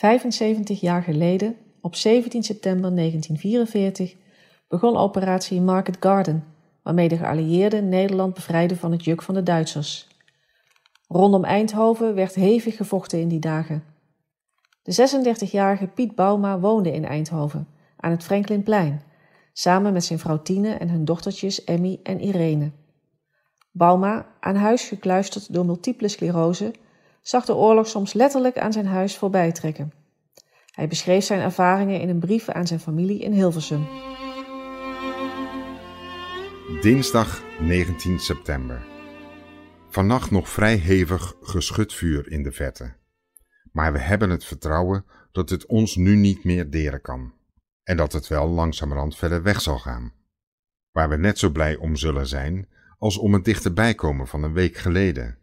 75 jaar geleden, op 17 september 1944, begon operatie Market Garden, waarmee de geallieerden Nederland bevrijden van het juk van de Duitsers. Rondom Eindhoven werd hevig gevochten in die dagen. De 36-jarige Piet Bauma woonde in Eindhoven, aan het Franklinplein, samen met zijn vrouw Tine en hun dochtertjes Emmy en Irene. Bauma, aan huis gekluisterd door multiple sclerose, zag de oorlog soms letterlijk aan zijn huis voorbij trekken. Hij beschreef zijn ervaringen in een brief aan zijn familie in Hilversum. Dinsdag 19 september. Vannacht nog vrij hevig geschutvuur in de verte. Maar we hebben het vertrouwen dat het ons nu niet meer deren kan. En dat het wel langzamerhand verder weg zal gaan. Waar we net zo blij om zullen zijn als om het dichterbij komen van een week geleden.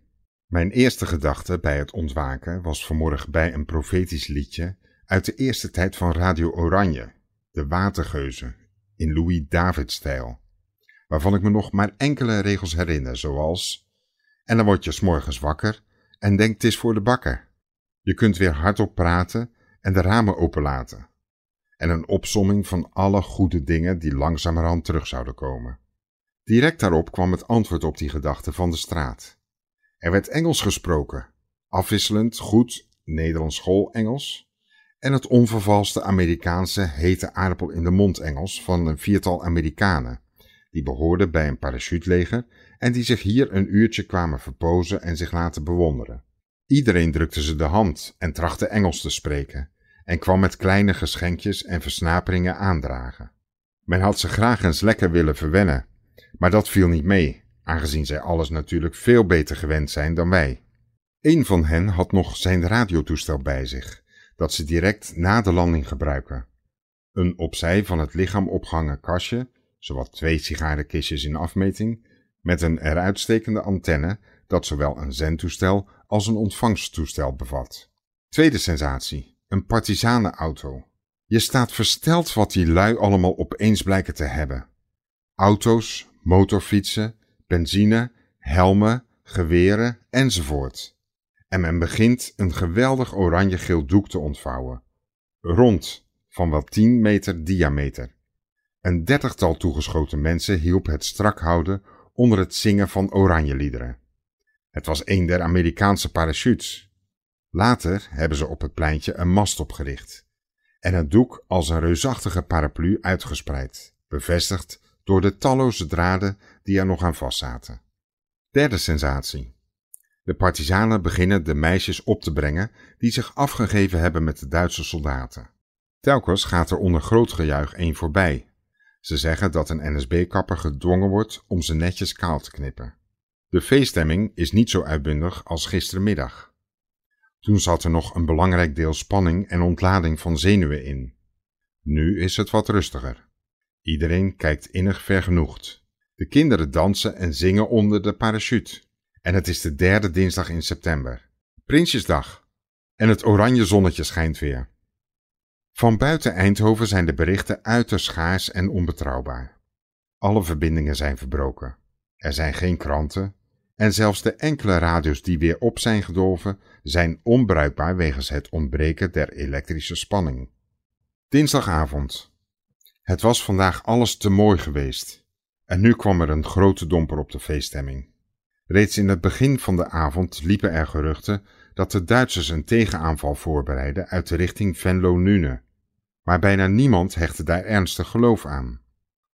Mijn eerste gedachte bij het ontwaken was vanmorgen bij een profetisch liedje uit de eerste tijd van Radio Oranje, de Watergeuzen, in Louis David-stijl, waarvan ik me nog maar enkele regels herinner, zoals En dan word je s'morgens wakker en denkt het is voor de bakker. Je kunt weer hardop praten en de ramen openlaten. En een opsomming van alle goede dingen die langzamerhand terug zouden komen. Direct daarop kwam het antwoord op die gedachte van de straat. Er werd Engels gesproken, afwisselend goed Nederlands school-Engels en het onvervalste Amerikaanse hete aardappel in de mond Engels van een viertal Amerikanen, die behoorden bij een parachuteleger en die zich hier een uurtje kwamen verpozen en zich laten bewonderen. Iedereen drukte ze de hand en trachtte Engels te spreken en kwam met kleine geschenkjes en versnaperingen aandragen. Men had ze graag eens lekker willen verwennen, maar dat viel niet mee, aangezien zij alles natuurlijk veel beter gewend zijn dan wij. Een van hen had nog zijn radiotoestel bij zich, dat ze direct na de landing gebruiken. Een opzij van het lichaam opgehangen kastje, zowat twee sigarenkistjes in afmeting, met een eruitstekende antenne dat zowel een zendtoestel als een ontvangsttoestel bevat. Tweede sensatie, een partisanenauto. Je staat versteld wat die lui allemaal opeens blijken te hebben. Auto's, motorfietsen, benzine, helmen, geweren enzovoort. En men begint een geweldig oranje-geel doek te ontvouwen. Rond, van wel 10 meter diameter. Een dertigtal toegeschoten mensen hielp het strak houden onder het zingen van oranjeliederen. Het was een der Amerikaanse parachutes. Later hebben ze op het pleintje een mast opgericht en het doek als een reusachtige paraplu uitgespreid, bevestigd door de talloze draden die er nog aan vastzaten. Derde sensatie. De partizanen beginnen de meisjes op te brengen die zich afgegeven hebben met de Duitse soldaten. Telkens gaat er onder groot gejuich één voorbij. Ze zeggen dat een NSB-kapper gedwongen wordt om ze netjes kaal te knippen. De feeststemming is niet zo uitbundig als gistermiddag. Toen zat er nog een belangrijk deel spanning en ontlading van zenuwen in. Nu is het wat rustiger. Iedereen kijkt innig vergenoegd. De kinderen dansen en zingen onder de parachute. En het is de derde dinsdag in september. Prinsjesdag. En het oranje zonnetje schijnt weer. Van buiten Eindhoven zijn de berichten uiterst schaars en onbetrouwbaar. Alle verbindingen zijn verbroken. Er zijn geen kranten. En zelfs de enkele radio's die weer op zijn gedolven, zijn onbruikbaar wegens het ontbreken der elektrische spanning. Dinsdagavond. Het was vandaag alles te mooi geweest. En nu kwam er een grote domper op de feeststemming. Reeds in het begin van de avond liepen er geruchten dat de Duitsers een tegenaanval voorbereidden uit de richting Venlo-Nune. Maar bijna niemand hechtte daar ernstig geloof aan.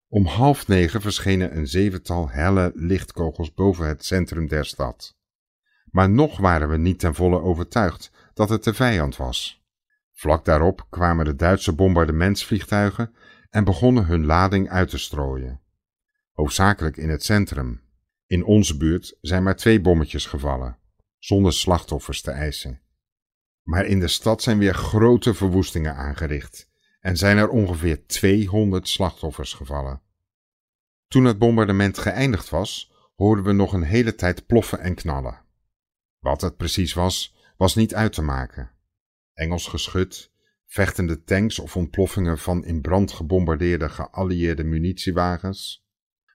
Om half negen verschenen een zevental helle lichtkogels boven het centrum der stad. Maar nog waren we niet ten volle overtuigd dat het de vijand was. Vlak daarop kwamen de Duitse bombardementsvliegtuigen en begonnen hun lading uit te strooien. Hoofdzakelijk in het centrum. In onze buurt zijn maar twee bommetjes gevallen, zonder slachtoffers te eisen. Maar in de stad zijn weer grote verwoestingen aangericht en zijn er ongeveer 200 slachtoffers gevallen. Toen het bombardement geëindigd was, hoorden we nog een hele tijd ploffen en knallen. Wat het precies was, was niet uit te maken. Engels geschut, vechtende tanks of ontploffingen van in brand gebombardeerde geallieerde munitiewagens?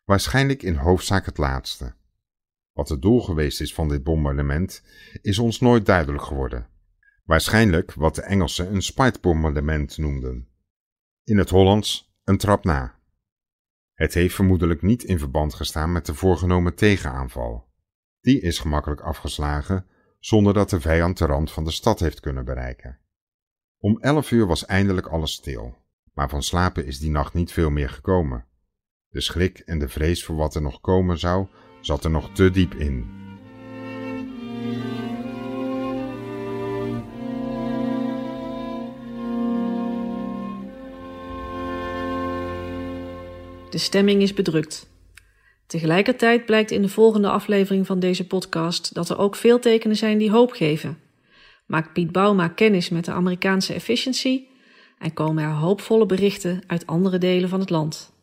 Waarschijnlijk in hoofdzaak het laatste. Wat het doel geweest is van dit bombardement, is ons nooit duidelijk geworden. Waarschijnlijk wat de Engelsen een spitebombardement noemden. In het Hollands een trap na. Het heeft vermoedelijk niet in verband gestaan met de voorgenomen tegenaanval. Die is gemakkelijk afgeslagen zonder dat de vijand de rand van de stad heeft kunnen bereiken. Om elf uur was eindelijk alles stil, maar van slapen is die nacht niet veel meer gekomen. De schrik en de vrees voor wat er nog komen zou, zat er nog te diep in. De stemming is bedrukt. Tegelijkertijd blijkt in de volgende aflevering van deze podcast dat er ook veel tekenen zijn die hoop geven. Maakt Piet Bauma kennis met de Amerikaanse efficiency en komen er hoopvolle berichten uit andere delen van het land.